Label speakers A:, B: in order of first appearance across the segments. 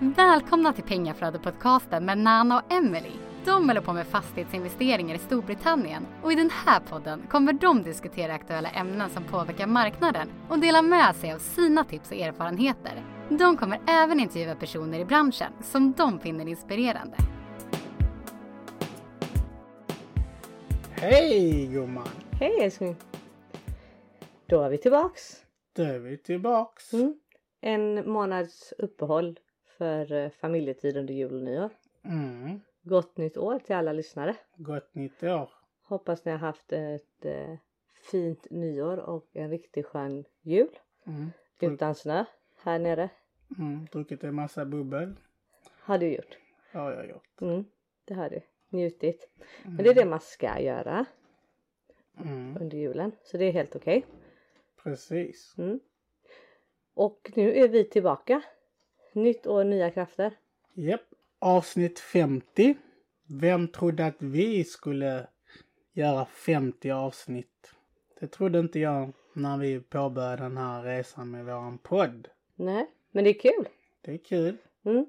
A: Välkomna till Pengaflödet-podcasten med Nana och Emily. De håller på med fastighetsinvesteringar i Storbritannien och i den här podden kommer de diskutera aktuella ämnen som påverkar marknaden och dela med sig av sina tips och erfarenheter. De kommer även intervjua personer i branschen som de finner inspirerande.
B: Hej gumman!
C: Hej älskling! Då är vi tillbaks.
B: Då är vi tillbaks.
C: Mm. En månads uppehåll för eh, familjetid under jul och nyår.
B: Mm.
C: Gott nytt år till alla lyssnare.
B: Gott nytt år.
C: Hoppas ni har haft ett eh, fint nyår och en riktigt skön jul.
B: Mm.
C: Utan snö här nere.
B: Mm. Druckit en massa bubbel.
C: Har du gjort.
B: Har jag gjort.
C: Mm. Det har du. Njutit. Men det är det man ska göra
B: Mm.
C: under julen. Så det är helt okej.
B: Precis.
C: Mm. Och nu är vi tillbaka. Nytt år, nya krafter.
B: Japp. Avsnitt 50. Vem trodde att vi skulle göra 50 avsnitt? Det trodde inte jag när vi påbörjade den här resan med våran podd.
C: Nej, men det är kul.
B: Det är kul.
C: Mm.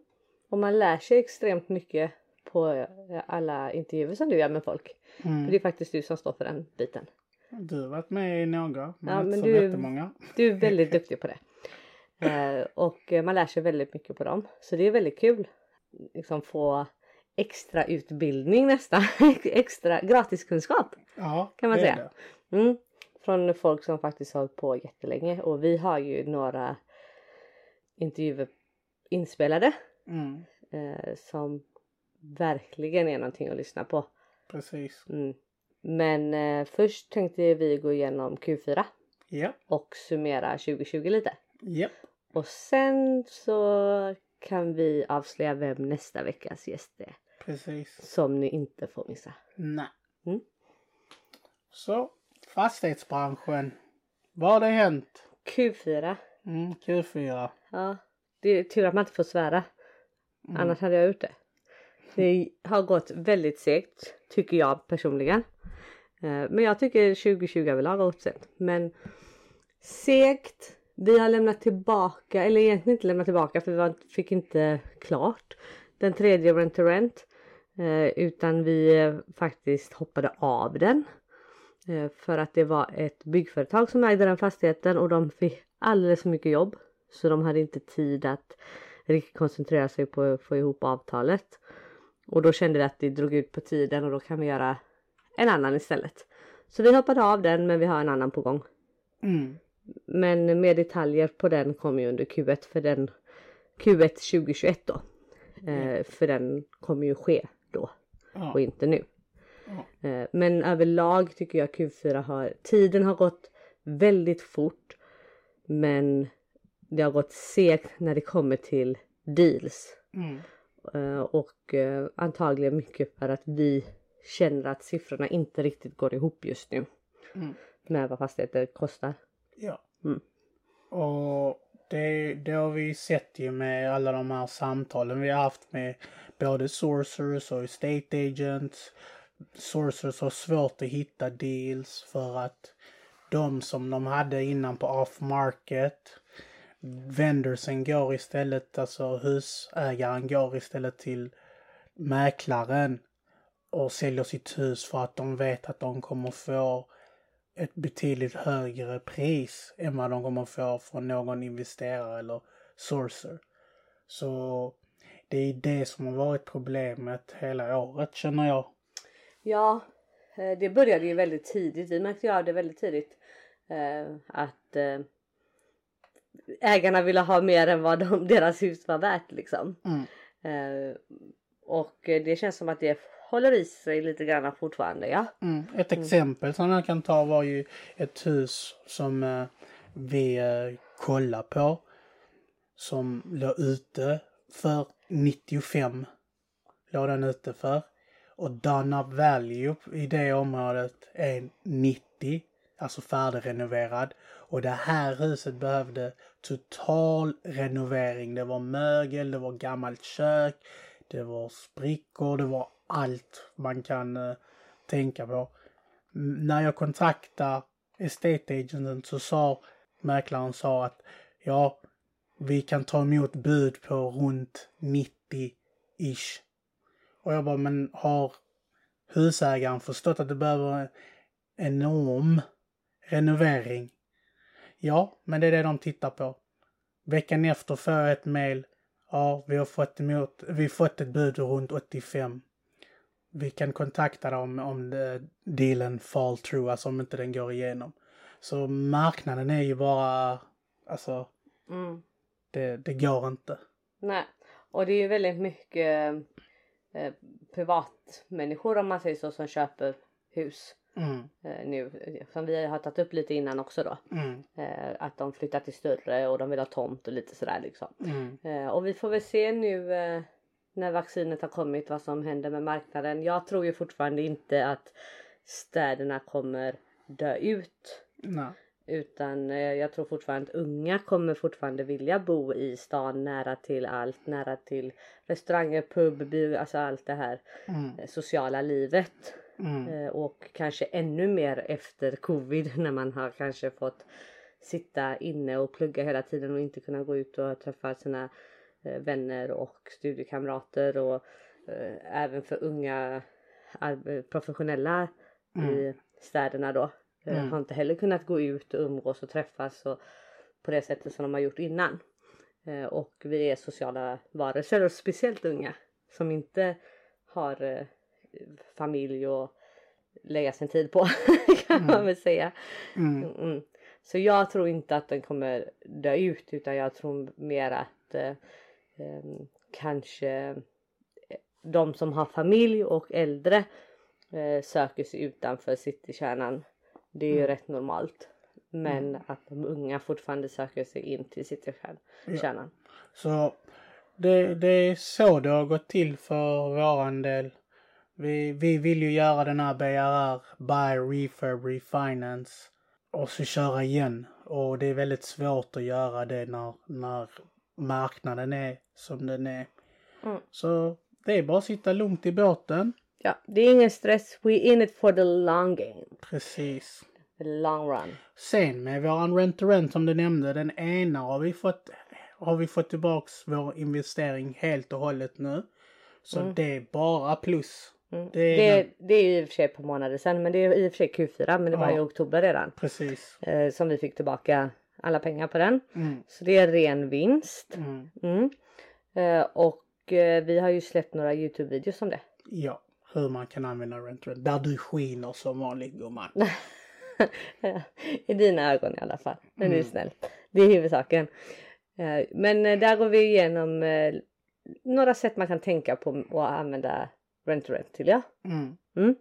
C: Och man lär sig extremt mycket på eh, alla intervjuer som du gör med folk. För det
B: Mm.
C: är faktiskt du som står för den biten.
B: Du har varit med i några, men
C: Ja,
B: inte
C: men
B: så
C: du-
B: jättemånga.
C: Du är väldigt duktig på det. Eh, och eh, man lär sig väldigt mycket på dem. Så det är väldigt kul. Liksom få extra utbildning nästan. extra gratiskunskap
B: Ja,
C: kan man säga. Mm. Från folk som faktiskt har hållit på jättelänge. Och vi har ju några intervjuer inspelade.
B: Mm.
C: Eh, som verkligen är någonting att lyssna på.
B: Precis.
C: Mm. Men eh, först tänkte vi gå igenom Q4
B: Japp.
C: och summera 2020 lite.
B: Japp.
C: Och sen så kan vi avslöja vem nästa veckas gäst är.
B: Precis.
C: Som ni inte får missa.
B: Nej.
C: Mm.
B: Så, fastighetsbranschen. Vad har det hänt?
C: Q4.
B: Mm, Q4.
C: Ja, det är tur att man inte får svära.
B: Mm.
C: Annars hade jag gjort det. Det har gått väldigt segt tycker jag personligen. Eh, Men jag tycker 2020 överlag har gått segt. Men segt. Vi har lämnat tillbaka, eller egentligen inte lämnat tillbaka för vi fick inte klart den tredje rent to rent. Eh, utan vi eh, faktiskt hoppade av den. Eh, för att det var ett byggföretag som ägde den fastigheten och de fick alldeles för mycket jobb. Så de hade inte tid att riktigt koncentrera sig på att få ihop avtalet. Och då kände vi att det drog ut på tiden och då kan vi göra en annan istället. Så vi hoppade av den men vi har en annan på gång.
B: Mm.
C: Men mer detaljer på den kommer ju under Q1 för den Q1 2021 då. Eh, för den kommer ju ske då
B: Ja.
C: och inte nu.
B: Ja.
C: Eh, Men överlag tycker jag Q4 har, tiden har gått väldigt fort. Men det har gått segt när det kommer till deals.
B: Mm.
C: Eh, Och antagligen mycket för att vi känner att siffrorna inte riktigt går ihop just nu.
B: Mm.
C: Med vad fastigheter kostar.
B: Ja.
C: Mm.
B: Och det, det har vi sett ju med alla de här samtalen vi har haft med både sourcers och estate agents. Sourcers har svårt att hitta deals för att de som de hade innan på off market Vendorsen går istället, alltså husägaren går istället till mäklaren och säljer sitt hus för att de vet att de kommer få ett betydligt högre pris än vad de kommer få från någon investerare eller sourcer. Så det är det som har varit problemet hela året känner jag.
C: Ja, eh, det började ju väldigt tidigt. Vi märkte ju av det väldigt tidigt. eh, Att eh, ägarna ville ha mer än vad de, deras hus var värt liksom.
B: Mm.
C: Och det känns som att det håller i sig lite grann fortfarande ja.
B: Mm. Ett exempel som jag kan ta var ju ett hus som eh, vi eh, kollade på. Som låg ute för 95. Låg den ute för. Och done up value i det området är 90. Alltså färdigrenoverad. Och det här huset behövde total renovering. Det var mögel, det var gammalt kök, det var sprickor, det var allt man kan eh, tänka på. M- När jag kontaktade estate agenten så sa mäklaren sa att ja, vi kan ta emot bud på runt 90-ish. Och jag bara, men har husägaren förstått att det behöver en enorm renovering? Ja, men det är det de tittar på. Veckan efter får jag ett mail. Ja, vi har fått, emot, vi har fått ett bud runt 85. Vi kan kontakta dem om det, dealen fall through, alltså om inte den går igenom. Så marknaden är ju bara, alltså,
C: Mm.
B: det, det går inte.
C: Nej, och det är ju väldigt mycket eh, privatmänniskor om man säger så som köper hus
B: Mm,
C: eh, nu. Som vi har tagit upp lite innan också då.
B: mm,
C: Eh, att de flyttar till större och de vill ha tomt och lite sådär liksom.
B: mm,
C: Eh, och vi får väl se nu eh, när vaccinet har kommit vad som händer med marknaden. Jag tror ju fortfarande inte att städerna kommer dö ut.
B: nej,
C: Utan eh, jag tror fortfarande att unga kommer fortfarande vilja bo i stan nära till allt. Nära till restauranger, pub, bio, alltså allt det här
B: mm,
C: eh, sociala livet.
B: mm,
C: Eh, och kanske ännu mer efter covid när man har kanske fått sitta inne och plugga hela tiden och inte kunna gå ut och träffa sina vänner och studiekamrater och eh, även för unga professionella i städerna då. eh,
B: Mm.
C: Har inte heller kunnat gå ut och umgås och träffas och på det sättet som de har gjort innan. Eh, och vi är sociala varelser och speciellt unga som inte har eh, familj och lägga sin tid på kan man väl säga.
B: mm,
C: Mm. Så jag tror inte att den kommer dö ut utan jag tror mer att eh, eh, kanske de som har familj och äldre eh, söker sig utanför citykärnan. Det är ju rätt normalt. Men att de unga fortfarande söker sig in till citykärnan.
B: Så det, det är så det har gått till för våran del. Vi, vi vill ju göra den här BRR, Buy, Refurb, Refinance och så köra igen. Och det är väldigt svårt att göra det när, när marknaden är som den är.
C: Mm.
B: Så det är bara att sitta lugnt i båten.
C: Ja, det är ingen stress. We in it for the long game.
B: Precis.
C: The long run.
B: Sen med våran rent to rent som du nämnde, den ena har vi fått, har vi fått tillbaks vår investering helt och hållet nu. Så det är bara plus.
C: Mm.
B: Det är
C: Det, det är ju i och för sig på månader sedan men det är i och för sig Q4 men det var
B: Ja.
C: i oktober redan.
B: Precis.
C: Eh, som vi fick tillbaka alla pengar på den.
B: Mm,
C: Så det är ren vinst.
B: mm,
C: Mm. Och eh, vi har ju släppt några Youtube-videos om det.
B: ja, hur man kan använda rent to rent. Där du skiner som vanligt gumman.
C: I dina ögon i alla fall. Men du är
B: Mm.
C: snäll. Det är huvudsaken. Eh, men eh, där går vi igenom eh, några sätt man kan tänka på att använda rent to rent till ja.
B: Mm,
C: Mm.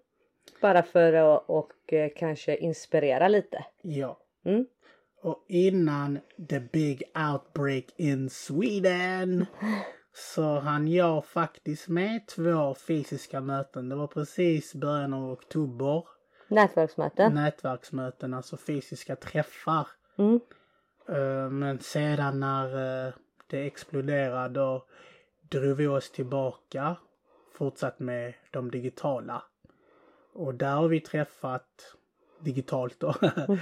C: Bara för att och eh, kanske inspirera lite.
B: ja.
C: Mm.
B: Och innan the big outbreak in Sweden så hann jag faktiskt med två fysiska möten. Det var precis början av oktober.
C: Nätverksmöte.
B: nätverksmöten, alltså fysiska träffar.
C: Mm.
B: Eh, Men sedan när eh, det exploderade då drog vi oss tillbaka. Fortsatt med de digitala. Och där har vi träffat digitalt då.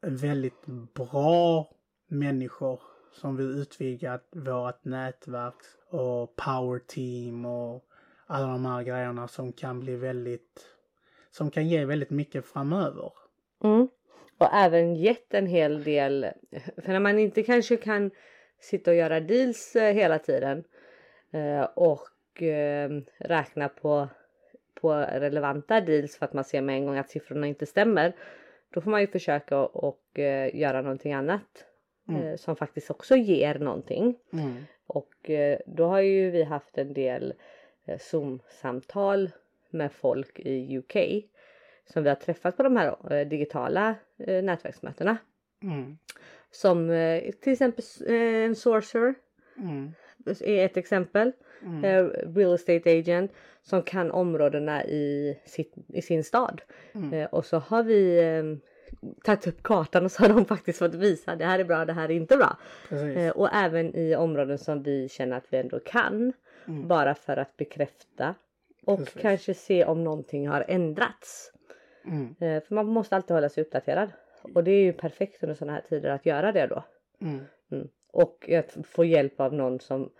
B: väldigt bra människor som vill utvidga vårt nätverk och power team och alla de här grejerna som kan bli väldigt som kan ge väldigt mycket framöver.
C: Mm. Och även gett en hel del. För när man inte kanske kan sitta och göra deals eh, hela tiden eh, och eh, räkna på, på relevanta deals för att man ser med en gång att siffrorna inte stämmer. Då får man ju försöka och eh, göra någonting annat
B: Mm.
C: eh, som faktiskt också ger någonting.
B: Mm.
C: Och eh, då har ju vi haft en del Zoom-samtal med folk i UK som vi har träffat på de här digitala nätverksmötena.
B: Mm.
C: Som till exempel en sorcerer
B: Mm.
C: är ett exempel.
B: Mm.
C: Eh, real estate agent som kan områdena i, sitt, i sin stad.
B: Mm.
C: Eh, och så har vi eh, tagit upp kartan och så har de faktiskt fått visa det här är bra, det här är inte bra. Eh, och även i områden som vi känner att vi ändå kan.
B: Mm.
C: Bara för att bekräfta. Och
B: Precis.
C: kanske se om någonting har ändrats.
B: Mm.
C: Eh, för man måste alltid hålla sig uppdaterad. Och det är ju perfekt under sådana här tider att göra det då.
B: Mm.
C: Mm. och att få hjälp av någon som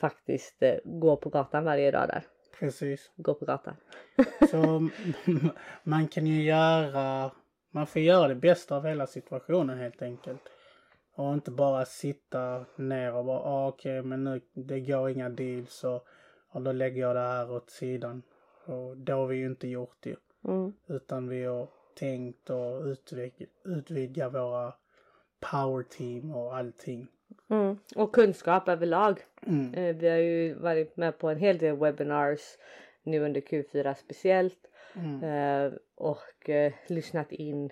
C: faktiskt eh, går på gatan varje dag där.
B: Precis.
C: Går på gatan.
B: Så man kan ju göra, man får göra det bästa av hela situationen helt enkelt. Och inte bara sitta ner och bara, ah, okej men nu, det går inga deals och, och då lägger jag det här åt sidan. Och det har vi ju inte gjort ju.
C: Mm.
B: Utan vi har tänkt och utvidga, utvidga våra power team och allting.
C: Mm. Och kunskap överlag.
B: Mm.
C: Eh, vi har ju varit med på en hel del webinars nu under Q4 speciellt.
B: Mm.
C: Eh, och eh, lyssnat in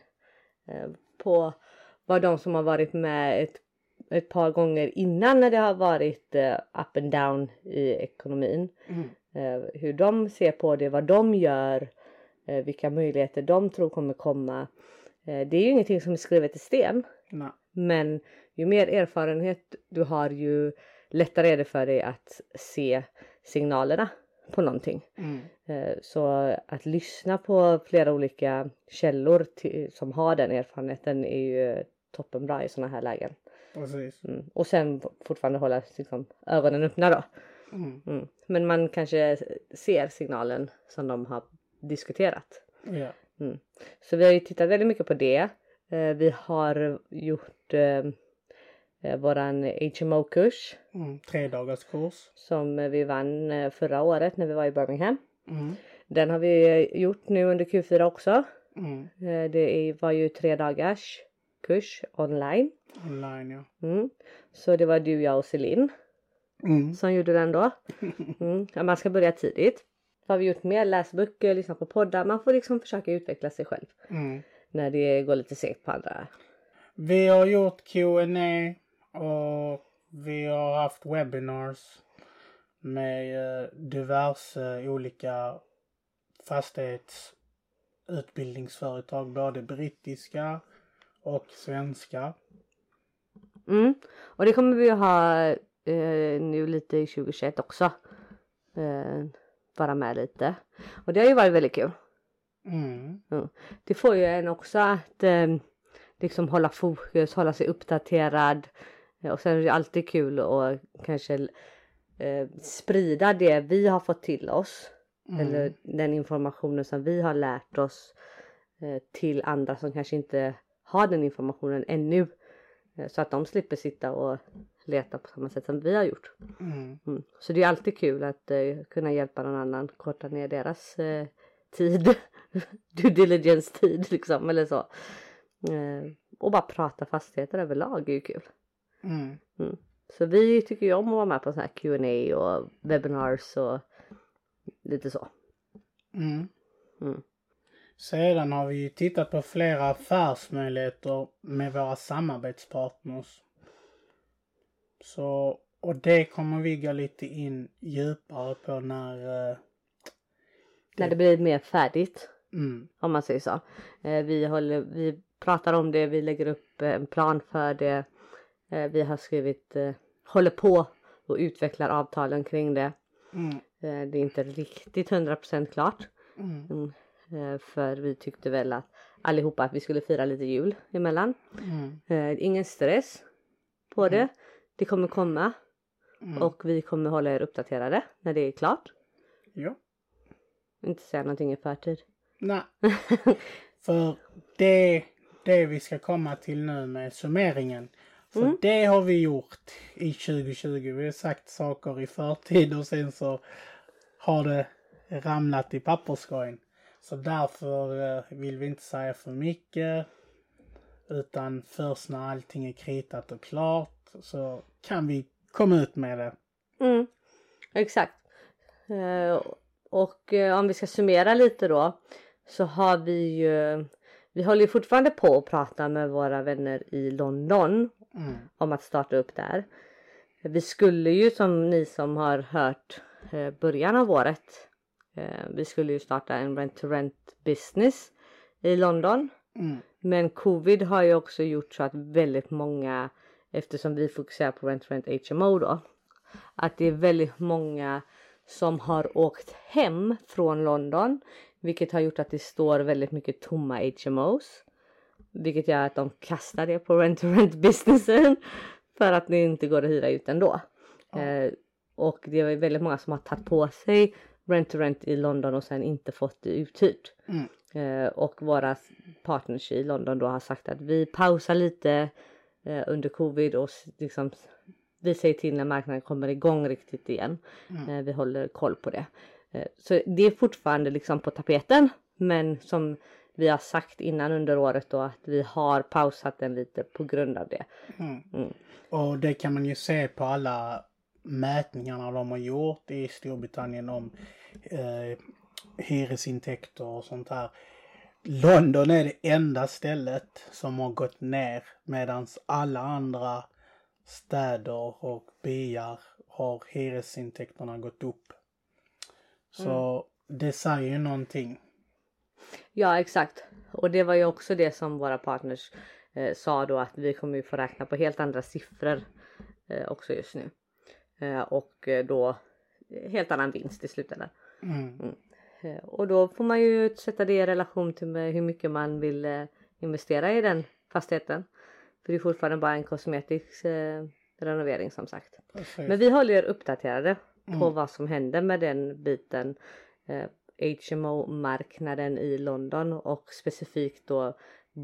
C: på vad de som har varit med ett, ett par gånger innan när det har varit up and down i ekonomin.
B: Mm.
C: Hur de ser på det, vad de gör, vilka möjligheter de tror kommer komma. Det är ju ingenting som är skrivet i sten.
B: Nej.
C: Men ju mer erfarenhet du har ju lättare är det för dig att se signalerna på någonting.
B: Mm.
C: Eh, Så att lyssna på flera olika källor till, som har den erfarenheten är ju toppenbra i sådana här lägen. Mm. Och sen fortfarande hålla liksom, ögonen öppna då.
B: Mm.
C: Mm. Men man kanske ser signalen som de har diskuterat.
B: Ja.
C: Så vi har ju tittat väldigt mycket på det. Eh, Vi har gjort eh, våran HMO-kurs
B: Mm. Tre dagars kurs.
C: som vi vann eh, förra året när vi var i Birmingham.
B: Mm.
C: Den har vi eh, gjort nu under Q4 också.
B: Mm.
C: Eh, Det var ju tre dagars kurs online.
B: Online ja.
C: Mm. Så det var du, jag och Celine
B: Mm.
C: som gjorde den då. Mm. Ja, man ska börja tidigt. Vad har vi gjort mer? Läst böcker, lyssnat på poddar. Man får liksom försöka utveckla sig själv
B: Mm.
C: när det går lite segt på andra.
B: Vi har gjort Q&A och vi har haft webinars med eh, diverse olika fastighetsutbildningsföretag, både brittiska och svenska.
C: Mm. Och det kommer vi ha eh, nu lite i 2021 också. Eh, vara med lite. Och det har ju varit väldigt kul.
B: Mm.
C: Det får ju en också att eh, liksom hålla fokus, hålla sig uppdaterad. Och sen är det alltid kul att kanske eh, sprida det vi har fått till oss.
B: Mm.
C: Eller den informationen som vi har lärt oss eh, till andra som kanske inte har den informationen ännu. Eh, så att de slipper sitta och leta på samma sätt som vi har gjort.
B: Mm.
C: Mm. Så det är alltid kul att eh, kunna hjälpa någon annan korta ner deras eh, tid. Due diligence tid liksom eller så. Eh, och bara prata fastigheter överlag är ju kul.
B: Mm.
C: Så vi tycker ju om att vara med på så här Q&A och webinars och lite så.
B: Mm.
C: Mm.
B: Sedan har vi ju tittat på flera affärsmöjligheter med våra samarbetspartners. Så, och det kommer vi gå lite in djupare på när... eh,
C: När det blir mer färdigt
B: Mm,
C: om man säger så. Eh, vi, håller, vi pratar om det, vi lägger upp en plan för det. Eh, vi har skrivit, eh, håller på och utvecklar avtalen kring det.
B: mm,
C: Eh, det är inte riktigt 100% klart.
B: mm,
C: Mm. För vi tyckte väl att allihopa att vi skulle fira lite jul emellan.
B: mm,
C: ingen stress på det. Det kommer komma
B: mm.
C: och vi kommer hålla er uppdaterade när det är klart.
B: Ja.
C: Inte säga någonting i förtid.
B: Nej. För det, det vi ska komma till nu med summeringen. För
C: Mm.
B: det har vi gjort i 2020. Vi har sagt saker i förtid och sen så har det ramlat i papperskorgen. Så därför eh, vill vi inte säga för mycket. Utan först när allting är kritat och klart så kan vi komma ut med det.
C: Mm, exakt. Eh, och eh, om vi ska summera lite då så har vi ju vi håller ju fortfarande på att prata med våra vänner i London
B: Mm.
C: om att starta upp där. Vi skulle ju som ni som har hört eh, början av året. Eh, vi skulle ju starta en rent to rent business i London.
B: Mm.
C: Men covid har ju också gjort så att väldigt många eftersom vi fokuserar på rent to rent HMO då. Att det är väldigt många som har åkt hem från London. Vilket har gjort att det står väldigt mycket tomma HMOs. Vilket gör att de kastar det på rent to rent businessen. för att det inte går att hyra ut ändå.
B: Ja.
C: Eh, och det är väldigt många som har tagit på sig rent to rent i London och sen inte fått det uthyrt.
B: Mm.
C: Eh, och våra partners i London då har sagt att vi pausar lite eh, under covid och liksom vi säger till när marknaden kommer igång riktigt igen.
B: Mm.
C: Eh, vi håller koll på det. Eh, så det är fortfarande liksom på tapeten. Men som vi har sagt innan under året då att vi har pausat den lite på grund av det.
B: Mm.
C: Mm.
B: Och det kan man ju se på alla mätningarna de har gjort i Storbritannien om eh, hyresintäkter och sånt här. London är det enda stället som har gått ner medan alla andra städer och byar har hyresintäkterna gått upp. Så det säger ju någonting.
C: Ja exakt. Och det var ju också det som våra partners eh, sa då att vi kommer ju få räkna på helt andra siffror eh, också just nu. Eh, och eh, då helt annan vinst i slutändan.
B: Mm.
C: Eh, och då får man ju sätta det i relation till hur mycket man vill eh, investera i den fastigheten. För det är fortfarande bara en kosmetisk eh, renovering som sagt.
B: Precis.
C: Men vi håller er uppdaterade på
B: Mm.
C: vad som händer med den biten. HMO-marknaden i London och specifikt då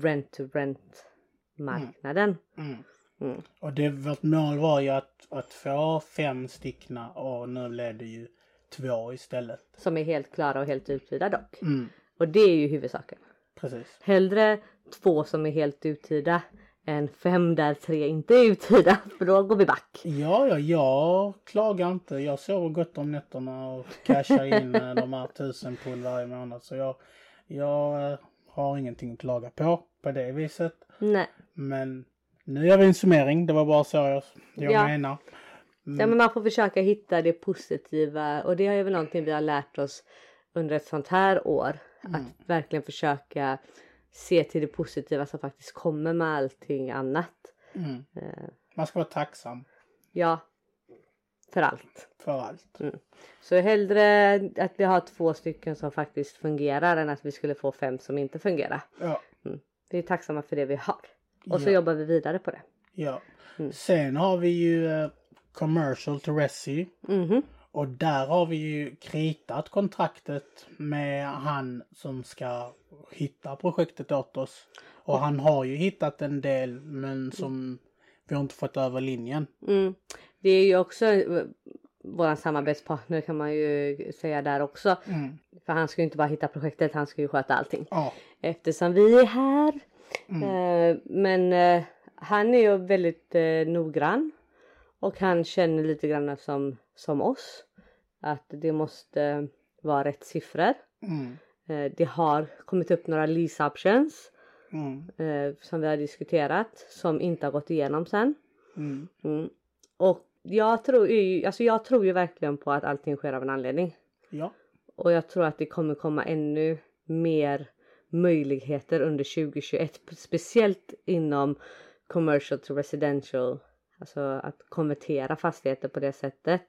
C: rent-to-rent-marknaden.
B: Mm.
C: Mm.
B: Och det, vårt mål var ju att, att få fem styckna och nu blev det ju två istället.
C: Som är helt klara och helt uthyrda dock.
B: Mm.
C: Och det är ju huvudsaken.
B: Precis.
C: Hellre två som är helt uthyrda än fem där tre inte är uthyrda för då går vi back.
B: Ja, ja, jag klagar inte. Jag sover gott om nätterna och cashar in eh, de här tusen pund varje månad. Så jag, jag eh, har ingenting att klaga på på det viset.
C: Nej.
B: Men nu gör vi en summering. Det var bara så jag, jag
C: Ja.
B: menar.
C: Ja, men man får försöka hitta det positiva och det är väl någonting vi har lärt oss under ett sånt här år. Att verkligen försöka se till det positiva som faktiskt kommer med allting annat.
B: Mm.
C: Eh,
B: Man ska vara tacksam
C: ja, för allt.
B: för allt.
C: Så hellre att vi har två stycken som faktiskt fungerar än att vi skulle få fem som inte fungerar.
B: Ja.
C: Vi är tacksamma för det vi har. Och så
B: Ja.
C: jobbar vi vidare på det.
B: ja.
C: Mm.
B: Sen har vi ju eh, Commercial to Resi.
C: Mhm.
B: Och där har vi ju kritat kontraktet med han som ska hitta projektet åt oss. Och han har ju hittat en del men som vi har inte fått över linjen.
C: Mm. Det är ju också eh, våran samarbetspartner kan man ju säga där också.
B: Mm.
C: För han ska ju inte bara hitta projektet, han ska ju sköta allting.
B: Ja.
C: Eftersom vi är här.
B: Mm.
C: Eh, men eh, han är ju väldigt noggrann. Och han känner lite grann som, som oss. Att det måste vara rätt siffror.
B: Mm.
C: Eh, det har kommit upp några lease options.
B: Mm.
C: Eh, som vi har diskuterat. Som inte har gått igenom sen.
B: Mm.
C: Mm. Och jag tror, ju, alltså jag tror ju verkligen på att allting sker av en anledning.
B: Ja.
C: Och jag tror att det kommer komma ännu mer möjligheter under 2021. Speciellt inom commercial to residential. Alltså att konvertera fastigheter på det sättet.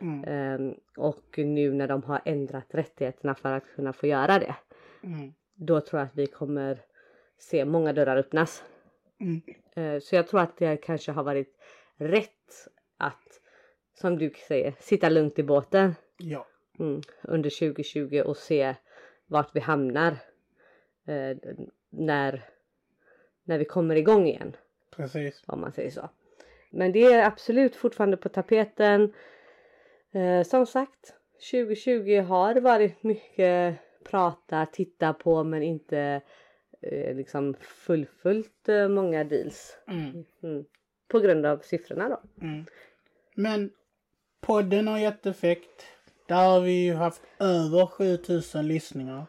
B: Mm.
C: Ehm, och nu när de har ändrat rättigheterna för att kunna få göra det.
B: Mm.
C: Då tror jag att vi kommer se många dörrar öppnas.
B: Mm.
C: Eh, Så jag tror att det kanske har varit rätt att, som du säger, sitta lugnt i båten
B: Ja.
C: mm, under 2020 och se vart vi hamnar eh, när, när vi kommer igång igen,
B: Precis.
C: om man säger så. Men det är absolut fortfarande på tapeten. Eh, som sagt, 2020 har varit mycket prata, titta på men inte eh, liksom fullföljt eh, många deals.
B: Mm.
C: Mm. På grund av siffrorna då.
B: Mm. Men podden har gett effekt. Där har vi ju haft över 7000 lyssningar.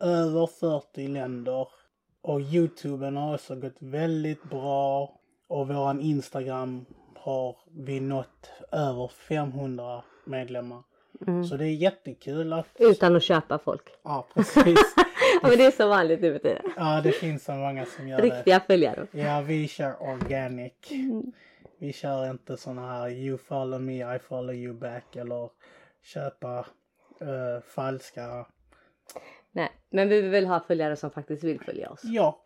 B: Över 40 länder. Och Youtuben har också gått väldigt bra. Och våran Instagram har vi nått över 500 medlemmar.
C: Mm.
B: Så det är jättekul att...
C: Utan att köpa folk.
B: Ja, precis.
C: Ja men det är så vanligt nu för.
B: Ja, det finns så många som gör det.
C: Riktiga följare.
B: Ja, vi kör organic. Vi kör inte såna här you follow me, I follow you back eller köpa eh, falska.
C: Nej, men vi vill ha följare som faktiskt vill följa oss.
B: Ja,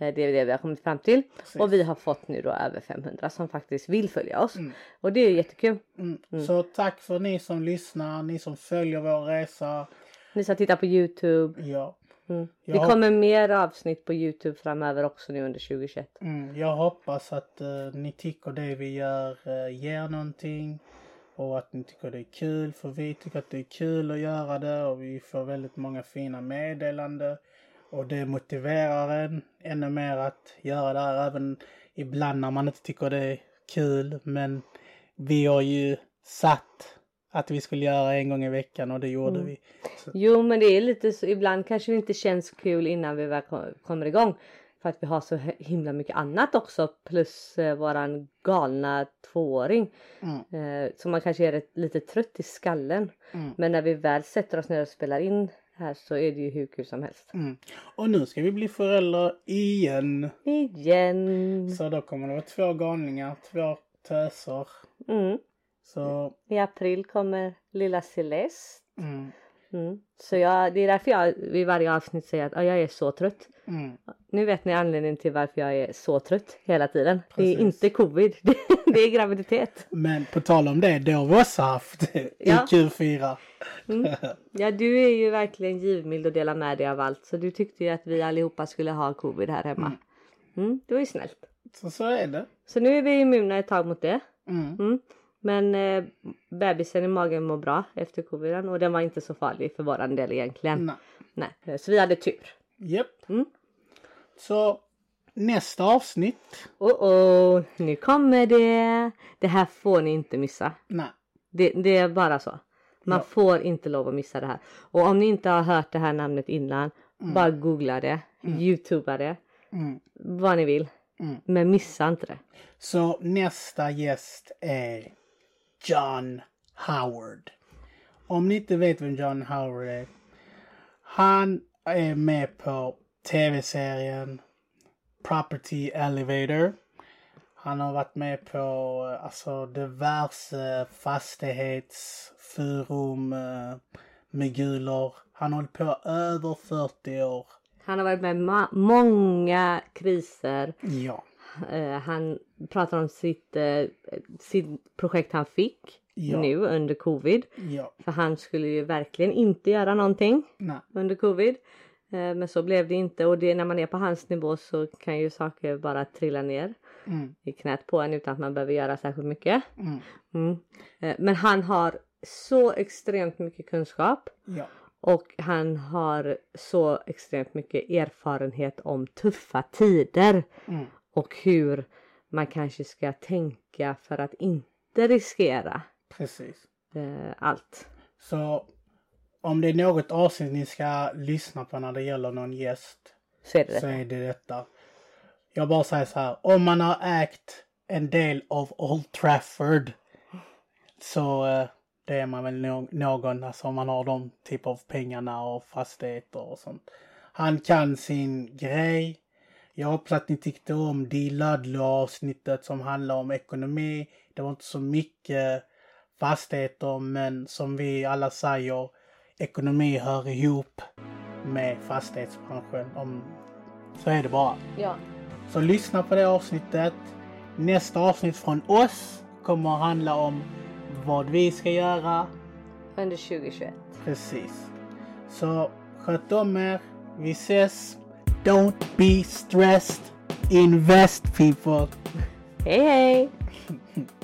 C: Det är det vi har kommit fram till.
B: Precis.
C: Och vi har fått nu då över 500 som faktiskt vill följa oss.
B: Mm.
C: Och det är jättekul.
B: Mm. Så tack för ni som lyssnar, ni som följer vår resa.
C: Ni som tittar på Youtube.
B: Ja.
C: Mm. Det kommer mer avsnitt på Youtube framöver också nu under 2021.
B: Mm, jag hoppas att eh, ni tycker det vi gör uh, ger någonting. Och att ni tycker det är kul. För vi tycker att det är kul att göra det. Och vi får väldigt många fina meddelanden. Och det motiverar en ännu mer att göra det här. Även ibland när man inte tycker det är kul. Men vi har ju satt att vi skulle göra en gång i veckan och det gjorde
C: Mm.
B: vi. Så,
C: Jo men det är lite så, ibland kanske det inte känns kul innan vi väl ko- kommer igång. För att vi har så himla mycket annat också plus eh, våran galna tvååring.
B: mm,
C: Eh, så man kanske är rätt- lite trött i skallen.
B: mm,
C: Men när vi väl sätter oss ner och spelar in här så är det ju hur kul som helst.
B: mm. Och nu ska vi bli föräldrar igen.
C: Igen!
B: Så då kommer det vara två galningar, två töser.
C: Mm.
B: Så,
C: I april kommer lilla Celeste.
B: mm,
C: Mm. Så jag, det är därför jag vid varje avsnitt säger att "Ja, jag är så trött.
B: mm,
C: Nu vet ni anledningen till varför jag är så trött hela tiden. Det är
B: Precis.
C: inte covid, det, är graviditet.
B: Men på tal om det, det har vi också haft i
C: Ja.
B: Q4.
C: Ja du är ju verkligen givmild och delar med dig av allt så du tyckte ju att vi allihopa skulle ha covid här hemma. Mm, det var ju snällt.
B: Så så är det.
C: Så nu är vi immuna ett tag mot det.
B: Mm.
C: Mm. Men eh, bebisen i magen mår bra efter coviden och den var inte så farlig för våran del egentligen.
B: Nej.
C: Nej. Så vi hade tur.
B: Japp.
C: Mm.
B: Så nästa avsnitt.
C: Oh oh, nu kommer det. Det här får ni inte missa.
B: Nej.
C: Det, det är bara så. Man
B: Ja.
C: får inte lov att missa det här. Och om ni inte har hört det här namnet innan, bara googla det, youtuba det,
B: Mm.
C: vad ni vill.
B: Mm.
C: Men missa inte det.
B: Så nästa gäst är John Howard. Om ni inte vet vem John Howard är. Han är med på tv-serien Property Elevator. Han har varit med på eh, alltså diverse fastighetsforum, eh, moguler. Han har hållit på över 40 år.
C: Han har varit med i många kriser.
B: Ja.
C: Eh, han pratar om sitt, eh, sitt projekt han fick
B: Ja.
C: nu under covid.
B: Ja.
C: För han skulle ju verkligen inte göra någonting
B: Nej.
C: under covid. Eh, men så blev det inte och det, när man är på hans nivå så kan ju saker bara trilla ner
B: Mm.
C: i knät på en utan att man behöver göra särskilt mycket.
B: Mm.
C: Mm. Men han har så extremt mycket kunskap
B: Ja.
C: och han har så extremt mycket erfarenhet om tuffa tider
B: Mm.
C: Och hur man kanske ska tänka för att inte riskera
B: Precis.
C: eh, allt.
B: Så om det är något avsnitt ni ska lyssna på när det gäller någon gäst
C: Så är det
B: så
C: det.
B: är det detta. Jag bara säger så här. Om man har ägt en del av Old Trafford så eh, det är man väl no- någon, alltså om man har de typ av pengarna och fastigheter och sånt. Han kan sin grej. Jag hoppas att ni tyckte om Di Ludlow avsnittet som handlar om ekonomi. Det var inte så mycket fastigheter men som vi alla säger ekonomi hör ihop med fastighetsbranschen. Om, så är det bara.
C: Ja.
B: Så lyssna på det avsnittet. Nästa avsnitt från oss kommer att handla om vad vi ska göra.
C: Under 2021.
B: Precis. Så sköt om er. Vi ses. Don't be stressed. Invest people.
C: Hey, hej!